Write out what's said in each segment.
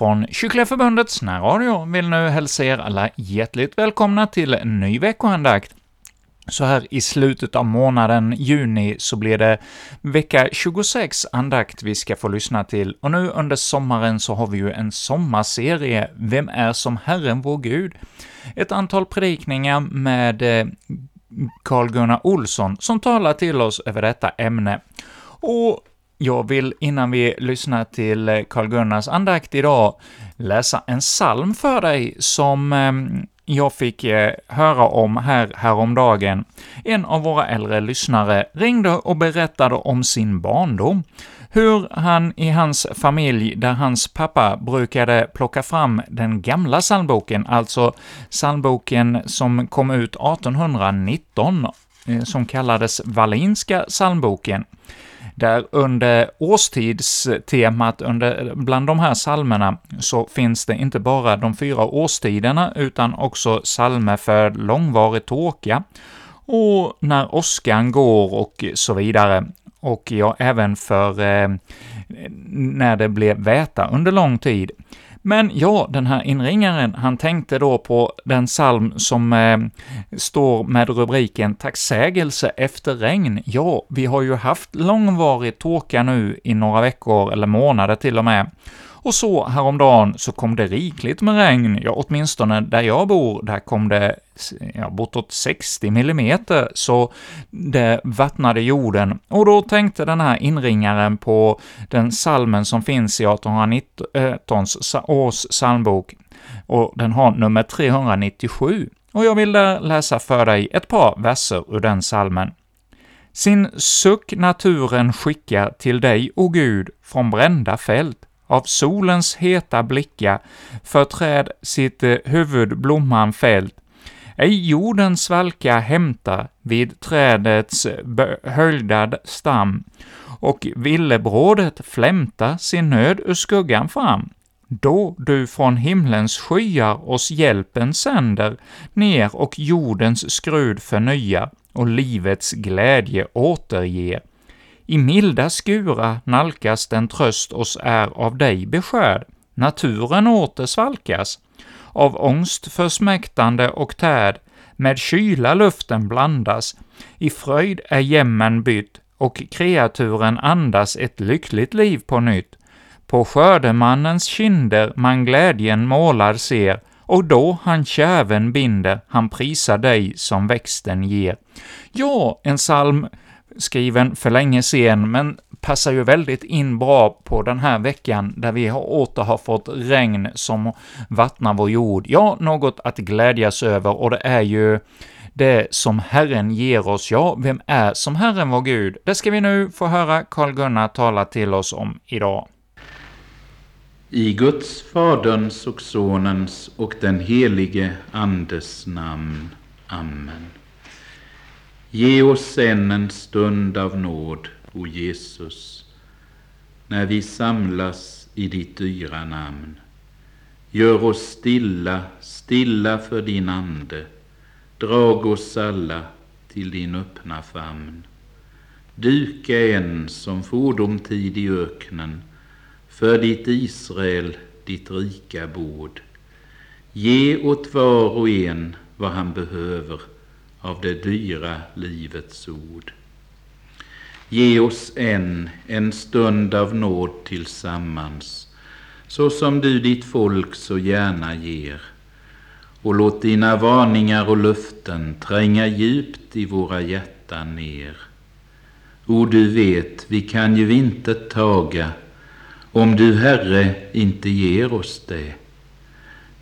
Från Kyrkliga Förbundets närradio vill nu hälsa er alla hjärtligt välkomna till en ny veckoandakt. Så här i slutet av månaden juni så blir det vecka 26 andakt vi ska få lyssna till, och nu under sommaren så har vi ju en sommarserie, Vem är som Herren vår Gud? Ett antal predikningar med eh, Carl-Gunnar Olsson som talar till oss över detta ämne. Och jag vill innan vi lyssnar till eh, Carl-Gunnars andakt idag läsa en psalm för dig som ehm, jag fick eh, höra om här häromdagen. En av våra äldre lyssnare ringde och berättade om sin barndom, hur han i hans familj, där hans pappa brukade plocka fram den gamla psalmboken, alltså psalmboken som kom ut 1819, eh, som kallades Wallinska psalmboken, där under årstidstemat under, bland de här salmerna så finns det inte bara de fyra årstiderna, utan också salmer för långvarig torka, och när åskan går och så vidare. Och ja, även för eh, när det blev väta under lång tid. Men ja, den här inringaren, han tänkte då på den psalm som eh, står med rubriken ”Tacksägelse efter regn”. Ja, vi har ju haft långvarig torka nu i några veckor, eller månader till och med, och så häromdagen så kom det rikligt med regn, ja åtminstone där jag bor, där kom det ja, bortåt 60 mm, så det vattnade jorden. Och då tänkte den här inringaren på den salmen som finns i 1819 års psalmbok, och den har nummer 397. Och jag vill läsa för dig ett par verser ur den salmen. Sin suck naturen skickar till dig, o Gud, från brända fält av solens heta blickar förträd sitt eh, huvud blomman fält, ej jorden svalka hämta vid trädets eh, höjdad stam, och villebrådet flämta sin nöd ur skuggan fram. Då du från himlens skyar oss hjälpen sänder ner och jordens skrud förnyar och livets glädje återger. I milda skura nalkas den tröst oss är av dig beskärd, naturen åter svalkas, av ångst försmäktande och tärd, med kyla luften blandas, i fröjd är jämmen bytt, och kreaturen andas ett lyckligt liv på nytt. På skördemannens kinder man glädjen målad ser, och då han kärven binder, han prisar dig som växten ger. Ja, en psalm skriven för länge sedan, men passar ju väldigt in bra på den här veckan, där vi åter har fått regn som vattnar vår jord. Ja, något att glädjas över, och det är ju det som Herren ger oss. Ja, vem är som Herren vår Gud? Det ska vi nu få höra Karl-Gunnar tala till oss om idag. I Guds, Faderns och Sonens och den helige Andes namn. Amen. Ge oss än en stund av nåd, o Jesus, när vi samlas i ditt dyra namn. Gör oss stilla, stilla för din Ande, drag oss alla till din öppna famn. Duka en som fordomtid i öknen, för ditt Israel, ditt rika bord. Ge åt var och en vad han behöver, av det dyra livets ord. Ge oss än en stund av nåd tillsammans, så som du ditt folk så gärna ger. Och låt dina varningar och löften tränga djupt i våra hjärtan ner. O, du vet, vi kan ju inte taga om du, Herre, inte ger oss det.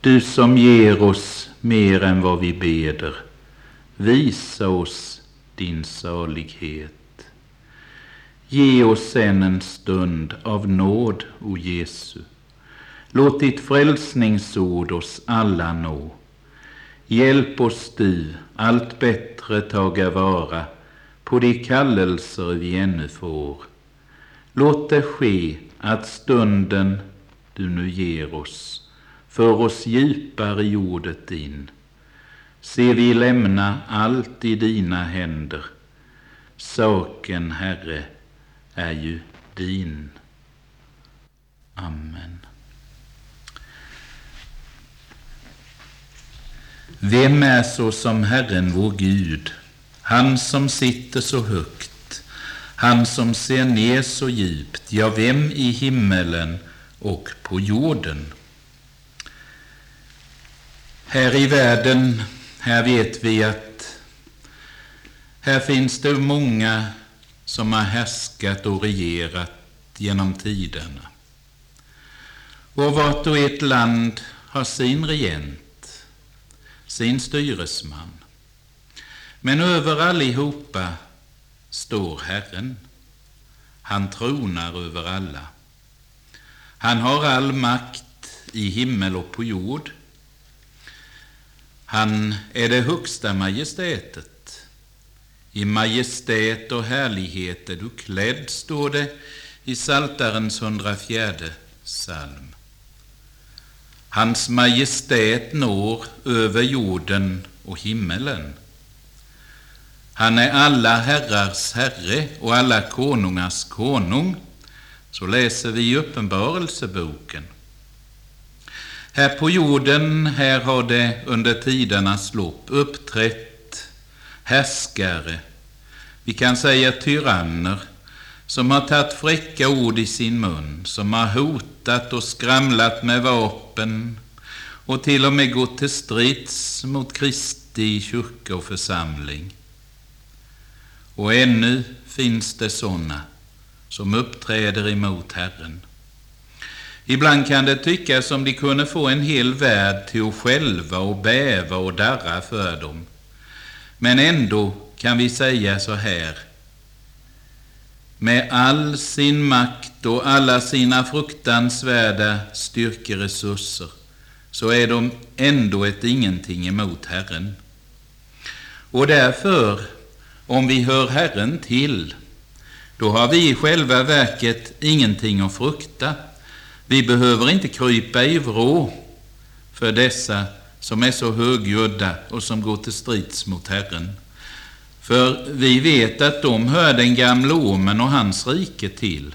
Du som ger oss mer än vad vi beder Visa oss din salighet. Ge oss än en stund av nåd, o Jesu. Låt ditt frälsningsord oss alla nå. Hjälp oss du allt bättre taga vara på de kallelser vi ännu får. Låt det ske att stunden du nu ger oss för oss djupare i ordet din se vi lämna allt i dina händer. Saken, Herre, är ju din. Amen. Vem är så som Herren vår Gud, han som sitter så högt, han som ser ner så djupt, ja, vem i himmelen och på jorden? Här i världen här vet vi att här finns det många som har härskat och regerat genom tiderna. Och vart och ett land har sin regent, sin styresman. Men över allihopa står Herren. Han tronar över alla. Han har all makt i himmel och på jord. Han är det högsta majestätet. I majestät och härlighet är du klädd, står det i Saltarens 104 psalm. Hans majestät når över jorden och himmelen. Han är alla herrars herre och alla konungars konung. Så läser vi i Uppenbarelseboken. Här på jorden, här har det under tidernas lopp uppträtt härskare, vi kan säga tyranner, som har tagit fräcka ord i sin mun, som har hotat och skramlat med vapen och till och med gått till strids mot Kristi kyrka och församling. Och ännu finns det sådana som uppträder emot Herren. Ibland kan det tyckas som de kunde få en hel värld till att själva och bäva och darra för dem. Men ändå kan vi säga så här. Med all sin makt och alla sina fruktansvärda styrkeresurser så är de ändå ett ingenting emot Herren. Och därför, om vi hör Herren till, då har vi i själva verket ingenting att frukta. Vi behöver inte krypa i vrå för dessa som är så högljudda och som går till strids mot Herren. För vi vet att de hör den gamle ormen och hans rike till.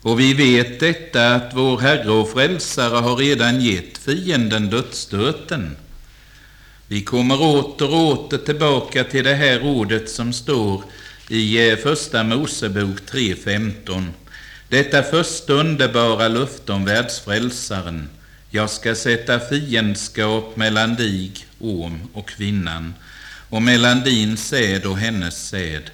Och vi vet detta att vår Herre och Frälsare har redan gett fienden dödsstöten. Vi kommer åter och åter tillbaka till det här ordet som står i eh, Första Mosebok 3.15. Detta första underbara löfte om världsfrälsaren. Jag ska sätta fiendskap mellan dig, orm och kvinnan, och mellan din säd och hennes säd.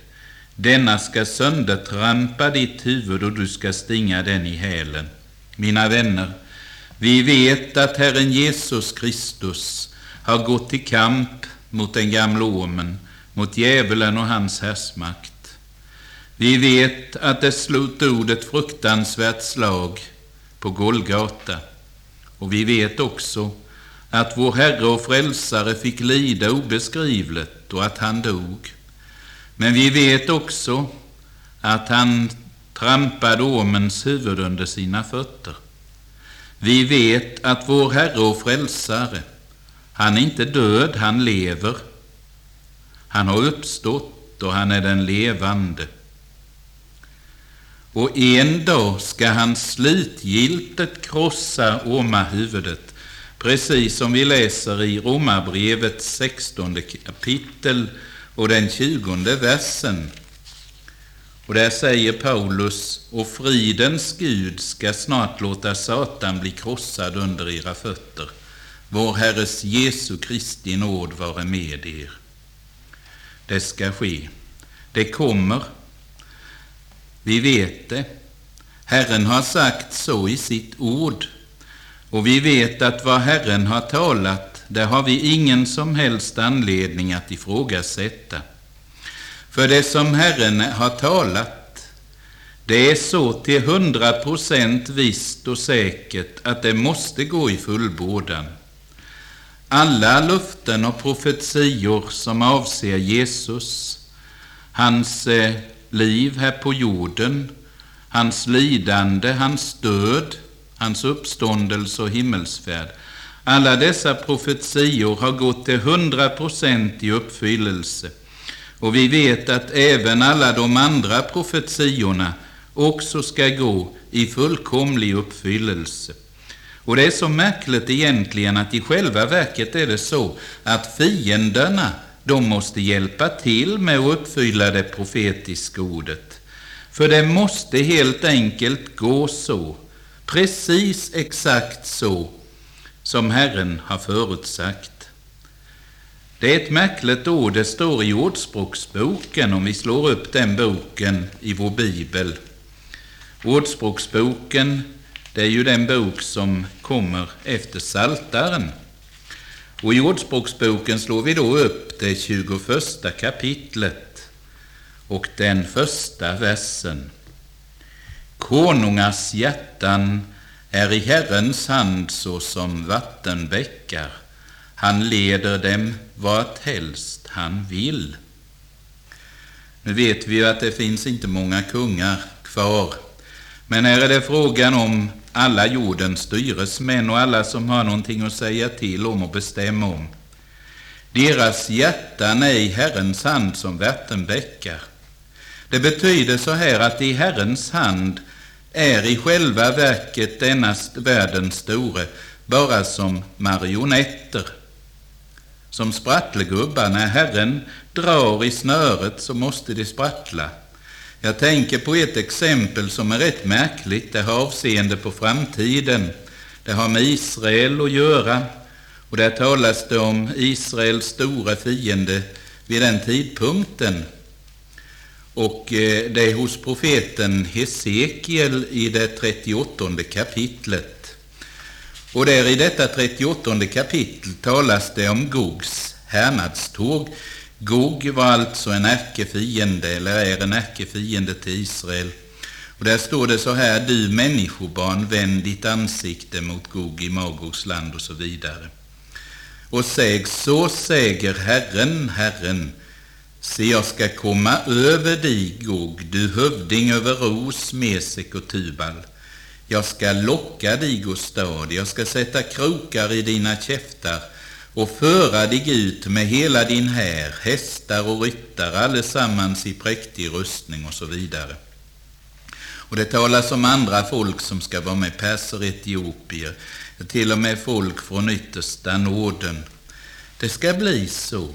Denna ska söndertrampa ditt huvud och du ska stinga den i hälen. Mina vänner, vi vet att Herren Jesus Kristus har gått till kamp mot den gamla ormen, mot djävulen och hans härsmakt. Vi vet att det slog ett fruktansvärt slag på Golgata. Och vi vet också att vår Herre och Frälsare fick lida obeskrivligt och att han dog. Men vi vet också att han trampade ormens huvud under sina fötter. Vi vet att vår Herre och Frälsare, han är inte död, han lever. Han har uppstått och han är den levande och en dag ska han slutgiltigt krossa ormahuvudet, precis som vi läser i Romarbrevet 16 kapitel och den 20 versen. Och där säger Paulus, och fridens Gud ska snart låta Satan bli krossad under era fötter. Vår Herres Jesu Kristi nåd vare med er. Det ska ske. Det kommer vi vet det. Herren har sagt så i sitt ord. Och vi vet att vad Herren har talat, det har vi ingen som helst anledning att ifrågasätta. För det som Herren har talat, det är så till hundra procent visst och säkert att det måste gå i fullbordan. Alla löften och profetior som avser Jesus, hans eh, liv här på jorden, hans lidande, hans död, hans uppståndelse och himmelsfärd. Alla dessa profetior har gått till hundra procent i uppfyllelse. Och vi vet att även alla de andra profetiorna också ska gå i fullkomlig uppfyllelse. Och det är så märkligt egentligen att i själva verket är det så att fienderna, de måste hjälpa till med att uppfylla det profetiska ordet. För det måste helt enkelt gå så, precis exakt så, som Herren har förutsagt. Det är ett märkligt ord, det står i Ordspråksboken, om vi slår upp den boken i vår bibel. Ordspråksboken, det är ju den bok som kommer efter Saltaren. Och i Ordspråksboken slår vi då upp det 21 kapitlet och den första versen. Konungars hjärtan är i Herrens hand såsom vattenbäckar. Han leder dem vart helst han vill. Nu vet vi ju att det finns inte många kungar kvar. Men här är det frågan om alla jordens styresmän och alla som har någonting att säga till om och bestämma om. Deras hjärtan är i Herrens hand som vattenbäckar. Det betyder så här att i Herrens hand är i själva verket denna världens store bara som marionetter som sprattlegubbar. När Herren drar i snöret så måste de sprattla. Jag tänker på ett exempel som är rätt märkligt. Det har avseende på framtiden. Det har med Israel att göra. Och där talas det om Israels stora fiende vid den tidpunkten. Och eh, det är hos profeten Hesekiel i det 38 kapitlet. Och där i detta 38 kapitel talas det om Gogs härnadståg. Gog var alltså en ärkefiende, eller är en ärkefiende till Israel. Och där står det så här, du människobarn, vänd ditt ansikte mot Gog i Magogs land och så vidare. Och säg, så säger Herren, Herren, se jag ska komma över dig, Gog, du hövding över Ros, Mesek och Tubal. Jag ska locka dig, Gustad, jag ska sätta krokar i dina käftar och föra dig ut med hela din här, hästar och ryttare, allesammans i präktig rustning och så vidare. Och det talas om andra folk som ska vara med, perser, etiopier, till och med folk från yttersta Norden. Det ska bli så.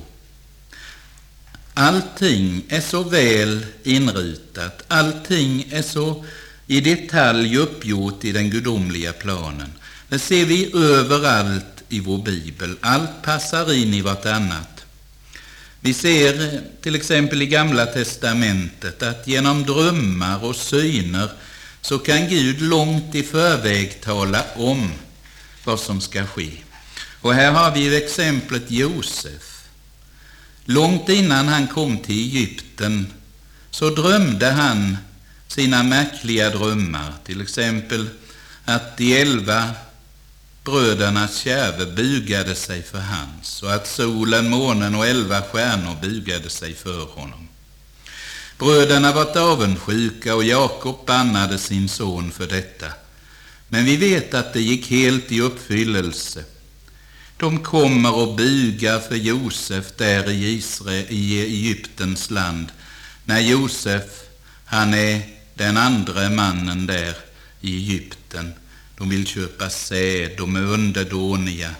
Allting är så väl inrutat, allting är så i detalj uppgjort i den gudomliga planen. Det ser vi överallt i vår bibel. Allt passar in i vartannat. Vi ser till exempel i Gamla testamentet att genom drömmar och syner så kan Gud långt i förväg tala om vad som ska ske. Och här har vi exemplet Josef. Långt innan han kom till Egypten så drömde han sina märkliga drömmar, till exempel att de elva brödernas kärve bugade sig för hans och att solen, månen och elva stjärnor bugade sig för honom. Bröderna var avundsjuka och Jakob bannade sin son för detta. Men vi vet att det gick helt i uppfyllelse. De kommer och bugar för Josef där i, Israel, i Egyptens land, när Josef, han är den andra mannen där i Egypten. De vill köpa säd, de är underdåniga.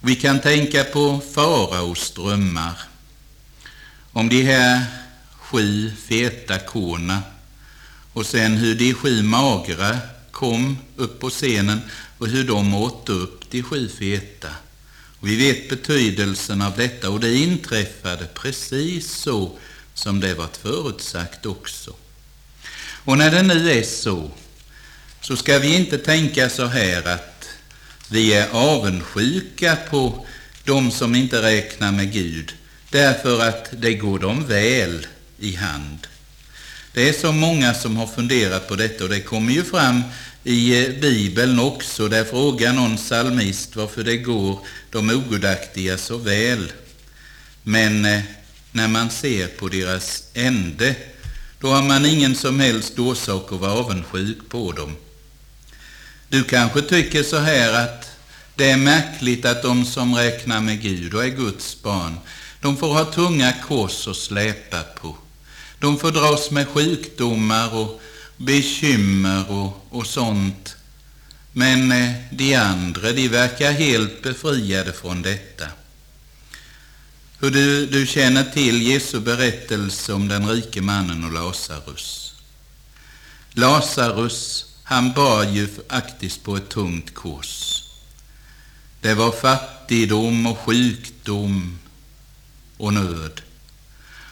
Vi kan tänka på faraos drömmar om de här sju feta korna och sen hur de sju magra kom upp på scenen och hur de åt upp de sju feta. Och vi vet betydelsen av detta och det inträffade precis så som det varit förutsagt också. Och när det nu är så, så ska vi inte tänka så här att vi är avundsjuka på de som inte räknar med Gud, därför att det går dem väl i hand. Det är så många som har funderat på detta och det kommer ju fram i eh, Bibeln också, där frågar någon psalmist varför det går de ogudaktiga så väl. Men eh, när man ser på deras ände, då har man ingen som helst orsak att vara avundsjuk på dem. Du kanske tycker så här att det är märkligt att de som räknar med Gud och är Guds barn, de får ha tunga kors att släpa på. De får dras med sjukdomar och bekymmer och, och sånt. Men eh, de andra, de verkar helt befriade från detta. Hur du, du känner till Jesu berättelse om den rike mannen och Lazarus. Lazarus, han bar ju faktiskt på ett tungt kors. Det var fattigdom och sjukdom och nöd.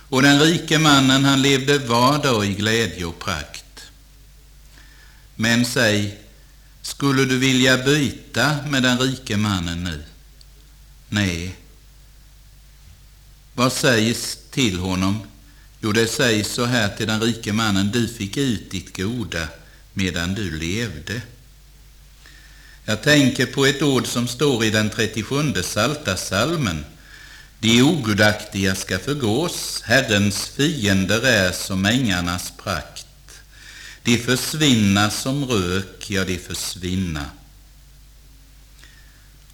Och den rike mannen, han levde var dag i glädje och prakt. Men säg, skulle du vilja byta med den rike mannen nu? Nej. Vad sägs till honom? Jo, det sägs så här till den rike mannen, du fick ut ditt goda medan du levde. Jag tänker på ett ord som står i den 37 saltasalmen. De ogudaktiga ska förgås, Herrens fiender är som ängarnas prakt. De försvinna som rök, ja, de försvinna.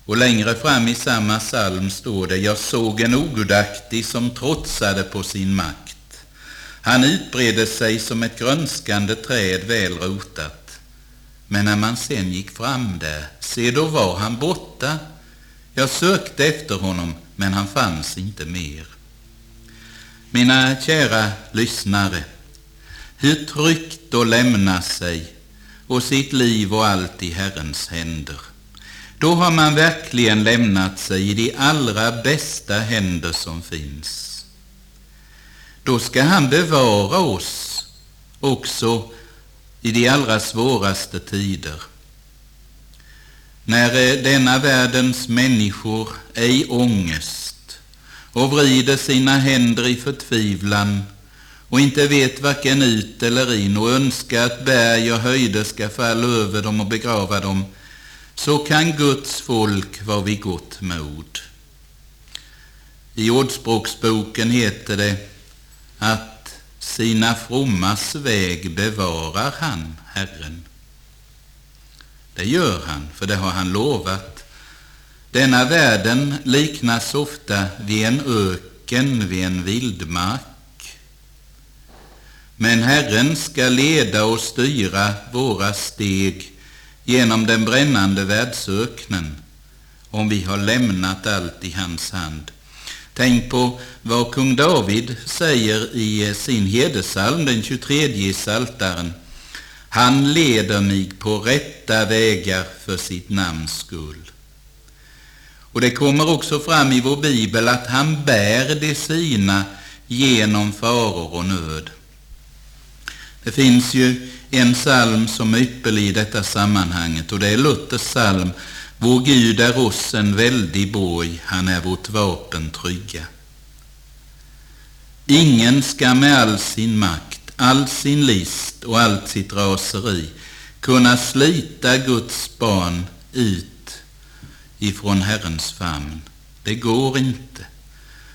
Och längre fram i samma psalm står det, jag såg en ogudaktig som trotsade på sin makt. Han utbredde sig som ett grönskande träd väl rotat. Men när man sen gick fram där, se då var han borta. Jag sökte efter honom, men han fanns inte mer. Mina kära lyssnare, hur tryggt att lämna sig och sitt liv och allt i Herrens händer. Då har man verkligen lämnat sig i de allra bästa händer som finns. Då ska han bevara oss också i de allra svåraste tider. När eh, denna världens människor är i ångest och vrider sina händer i förtvivlan och inte vet varken ut eller in och önskar att berg och höjder ska falla över dem och begrava dem, så kan Guds folk vara vid gott mod. I Ordspråksboken heter det att sina frommas väg bevarar han, Herren. Det gör han, för det har han lovat. Denna världen liknas ofta vid en öken, vid en vildmark. Men Herren ska leda och styra våra steg genom den brännande världsöknen, om vi har lämnat allt i hans hand. Tänk på vad kung David säger i sin hedersalm, den 23 i Saltaren. Han leder mig på rätta vägar för sitt namns skull. Och det kommer också fram i vår bibel att han bär de sina genom faror och nöd. Det finns ju en psalm som är ypperlig i detta sammanhanget och det är Luthers psalm vår Gud är oss en väldig borg, han är vårt vapen trygga. Ingen ska med all sin makt, all sin list och allt sitt raseri kunna slita Guds barn ut ifrån Herrens famn. Det går inte.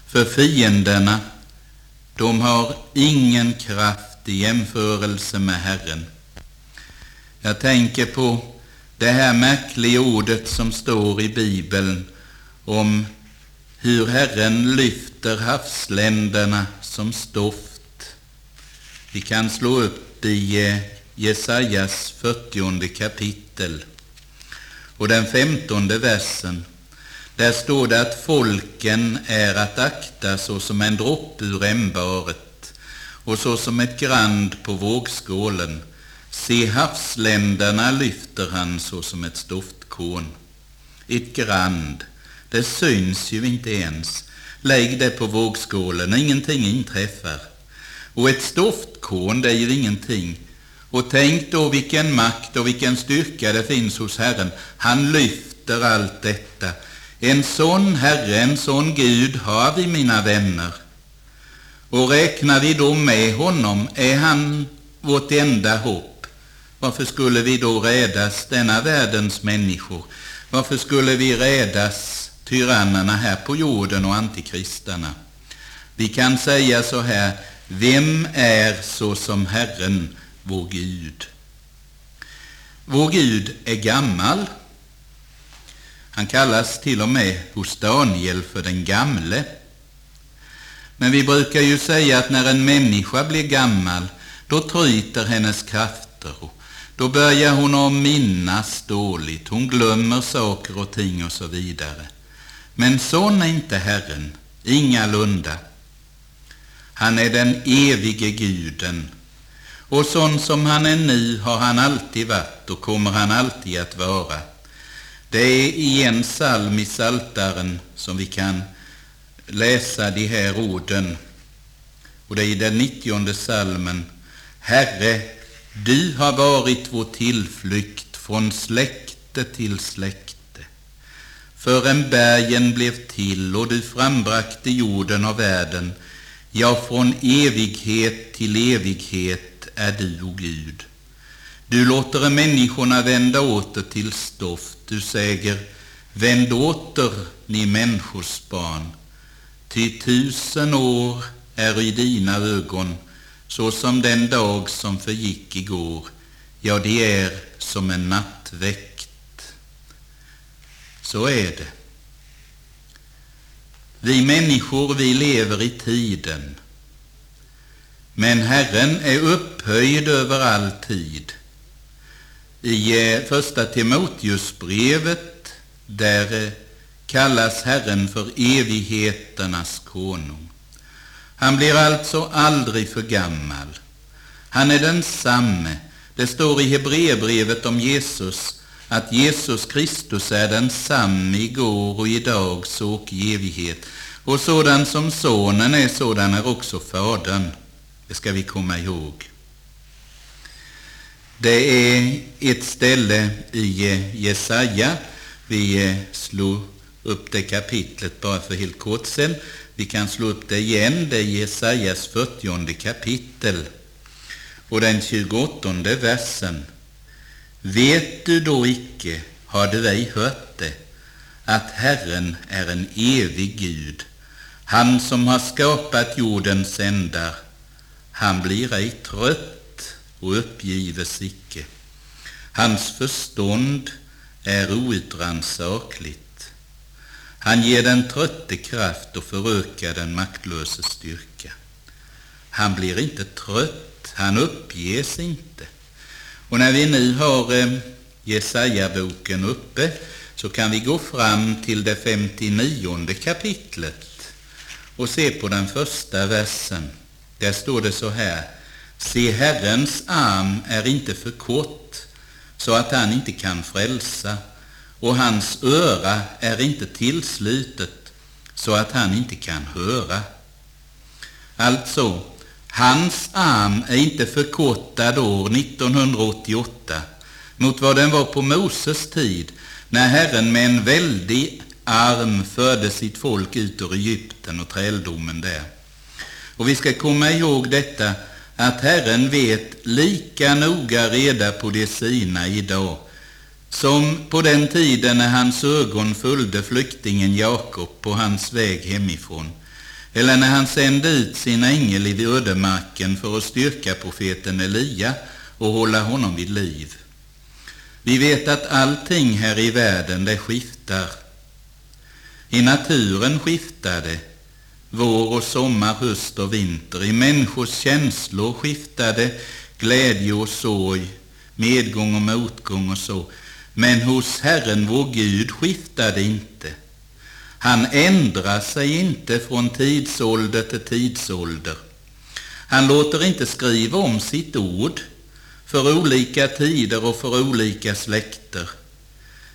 För fienderna, de har ingen kraft i jämförelse med Herren. Jag tänker på det här märkliga ordet som står i Bibeln om hur Herren lyfter havsländerna som stoft. Vi kan slå upp i eh, Jesajas 40 kapitel och den femtonde versen. Där står det att folken är att akta såsom en droppe ur ämbaret och såsom ett grand på vågskålen. Se havsländerna lyfter han såsom ett stoftkorn. Ett grand, det syns ju inte ens. Lägg det på vågskålen, ingenting inträffar. Och ett stoftkorn, det är ju ingenting. Och tänk då vilken makt och vilken styrka det finns hos Herren. Han lyfter allt detta. En sån Herre, en sån Gud har vi, mina vänner. Och räknar vi då med honom är han vårt enda hopp. Varför skulle vi då rädas, denna världens människor? Varför skulle vi rädas tyrannerna här på jorden och antikristarna? Vi kan säga så här, vem är så som Herren, vår Gud? Vår Gud är gammal. Han kallas till och med hos Daniel för den gamle. Men vi brukar ju säga att när en människa blir gammal, då tryter hennes krafter och då börjar hon att minnas dåligt, hon glömmer saker och ting och så vidare. Men sån är inte Herren, ingalunda. Han är den evige guden. Och sån som han är nu har han alltid varit och kommer han alltid att vara. Det är i en psalm i Saltaren som vi kan läsa de här orden. Och det är i den nittionde salmen. Herre, du har varit vår tillflykt från släkte till släkte. Förrän bergen blev till och du frambragte jorden och världen, ja, från evighet till evighet är du, o Gud. Du låter människorna vända åter till stoft. Du säger, vänd åter, ni människors barn. Ty tusen år är i dina ögon så som den dag som förgick igår. Ja, de är som en nattväkt. Så är det. Vi människor, vi lever i tiden. Men Herren är upphöjd över all tid. I eh, första Timoteusbrevet, där eh, kallas Herren för evigheternas konung. Han blir alltså aldrig för gammal. Han är densamme. Det står i Hebreerbrevet om Jesus att Jesus Kristus är densamme igår och idag så och i evighet. Och sådan som sonen är, sådan är också fadern. Det ska vi komma ihåg. Det är ett ställe i Jesaja. Vi slog upp det kapitlet bara för helt kort sen. Vi kan slå upp det igen. Det är Jesajas 40 kapitel och den 28 versen. Vet du då icke, har du ej hört det, att Herren är en evig Gud, han som har skapat jordens ändar. Han blir ej trött och uppgives icke. Hans förstånd är outrannsakligt. Han ger den trötte kraft och förökar den maktlöse styrka. Han blir inte trött, han uppges inte. Och när vi nu har eh, Jesaja-boken uppe så kan vi gå fram till det 59 kapitlet och se på den första versen. Där står det så här. Se, Herrens arm är inte för kort så att han inte kan frälsa, och hans öra är inte tillslutet så att han inte kan höra. Alltså, hans arm är inte förkortad år 1988 mot vad den var på Moses tid, när Herren med en väldig arm förde sitt folk ut ur Egypten och träldomen där. Och vi ska komma ihåg detta att Herren vet lika noga reda på det sina idag som på den tiden när hans ögon följde flyktingen Jakob på hans väg hemifrån eller när han sände ut sin ängel i ödemarken för att styrka profeten Elia och hålla honom vid liv. Vi vet att allting här i världen det skiftar. I naturen skiftar det, Vår och sommar, höst och vinter. I människors känslor skiftar det, glädje och sorg, medgång och motgång och så. Men hos Herren vår Gud skiftar det inte. Han ändrar sig inte från tidsålder till tidsålder. Han låter inte skriva om sitt ord för olika tider och för olika släkter.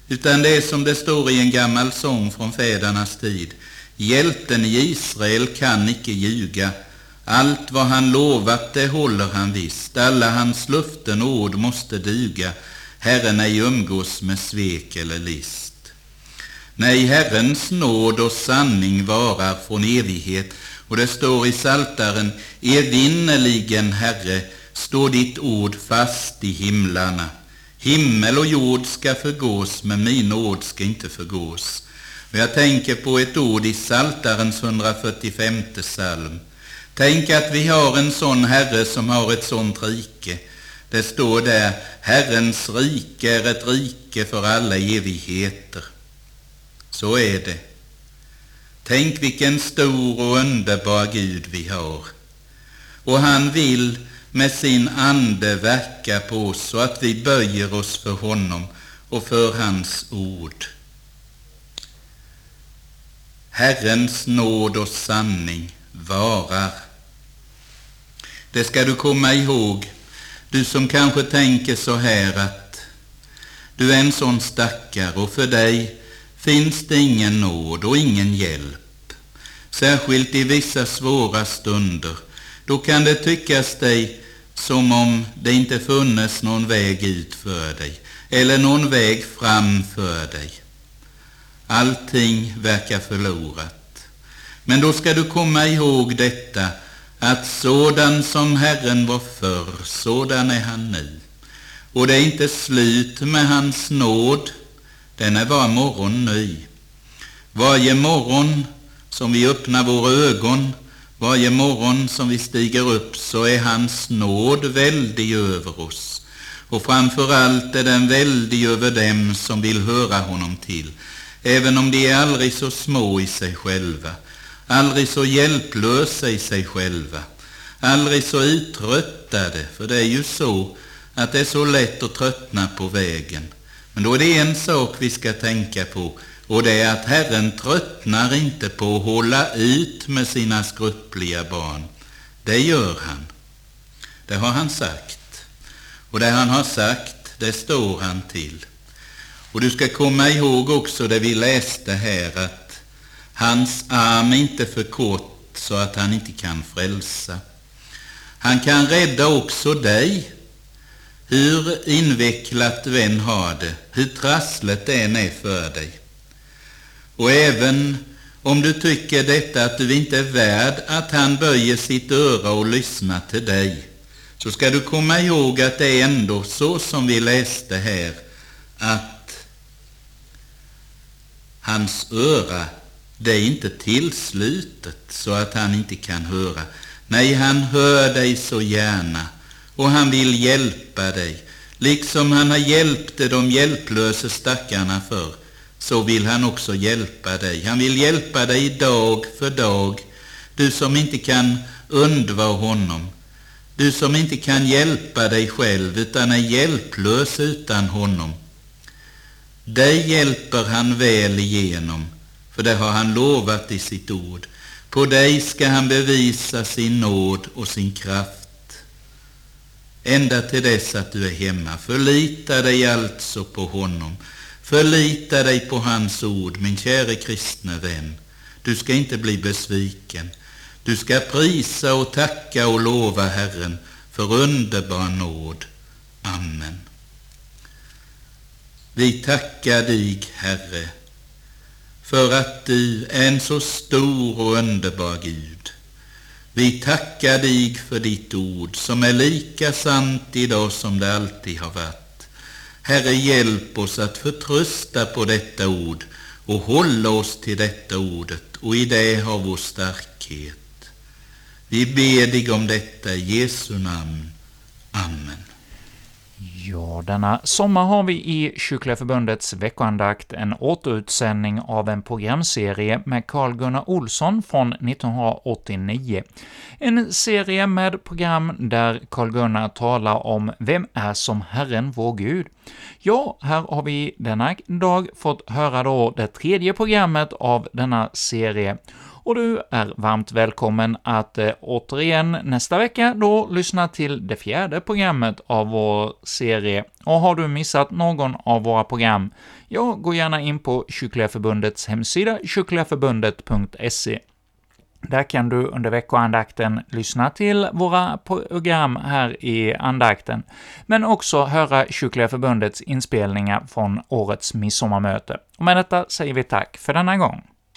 Utan det är som det står i en gammal sång från fädernas tid. Hjälten i Israel kan icke ljuga. Allt vad han lovat, det håller han visst. Alla hans luften och ord måste duga. Herren ej umgås med svek eller list. Nej, Herrens nåd och sanning varar från evighet. Och det står i Saltaren, evinnerligen, Herre, står ditt ord fast i himlarna. Himmel och jord ska förgås, men min ord ska inte förgås. Och jag tänker på ett ord i Saltarens 145 psalm. Tänk att vi har en sån Herre som har ett sånt rike. Det står där, Herrens rike är ett rike för alla evigheter. Så är det. Tänk vilken stor och underbar Gud vi har. Och han vill med sin ande verka på oss så att vi böjer oss för honom och för hans ord. Herrens nåd och sanning varar. Det ska du komma ihåg, du som kanske tänker så här att du är en sån stackare och för dig finns det ingen nåd och ingen hjälp. Särskilt i vissa svåra stunder, då kan det tyckas dig som om det inte funnes någon väg ut för dig eller någon väg fram för dig. Allting verkar förlorat. Men då ska du komma ihåg detta, att sådan som Herren var förr, sådan är han nu. Och det är inte slut med hans nåd, den är var morgon ny. Varje morgon som vi öppnar våra ögon, varje morgon som vi stiger upp, så är hans nåd väldig över oss. Och framför allt är den väldig över dem som vill höra honom till även om de är aldrig så små i sig själva, aldrig så hjälplösa i sig själva, aldrig så uttröttade, för det är ju så att det är så lätt att tröttna på vägen. Men då är det en sak vi ska tänka på, och det är att Herren tröttnar inte på att hålla ut med sina skruppliga barn. Det gör han. Det har han sagt. Och det han har sagt, det står han till. Och du ska komma ihåg också det vi läste här att hans arm är inte för kort så att han inte kan frälsa. Han kan rädda också dig, hur invecklat du än har det, hur trasslet det än är för dig. Och även om du tycker detta att du inte är värd att han böjer sitt öra och lyssnar till dig, så ska du komma ihåg att det är ändå så som vi läste här, att Hans öra, det är inte tillslutet så att han inte kan höra. Nej, han hör dig så gärna och han vill hjälpa dig. Liksom han har hjälpt de hjälplösa stackarna för, så vill han också hjälpa dig. Han vill hjälpa dig dag för dag, du som inte kan undvara honom. Du som inte kan hjälpa dig själv utan är hjälplös utan honom. Dig hjälper han väl igenom, för det har han lovat i sitt ord. På dig ska han bevisa sin nåd och sin kraft. Ända till dess att du är hemma. Förlita dig alltså på honom. Förlita dig på hans ord, min käre kristne vän. Du ska inte bli besviken. Du ska prisa och tacka och lova Herren för underbar nåd. Amen. Vi tackar dig, Herre, för att du är en så stor och underbar Gud. Vi tackar dig för ditt ord som är lika sant idag som det alltid har varit. Herre, hjälp oss att förtrösta på detta ord och hålla oss till detta ordet och i det har vår starkhet. Vi ber dig om detta i Jesu namn. Amen. Ja, denna sommar har vi i Kyrkliga Förbundets veckoandakt en återutsändning av en programserie med Carl-Gunnar Olsson från 1989. En serie med program där Carl-Gunnar talar om ”Vem är som Herren vår Gud?” Ja, här har vi denna dag fått höra då det tredje programmet av denna serie, och du är varmt välkommen att eh, återigen nästa vecka då lyssna till det fjärde programmet av vår serie. Och har du missat någon av våra program, ja, gå gärna in på Kyrkliga Förbundets hemsida, kyrkligaförbundet.se. Där kan du under veckoandakten lyssna till våra program här i andakten, men också höra Kyrkliga Förbundets inspelningar från årets midsommarmöte. Och med detta säger vi tack för denna gång.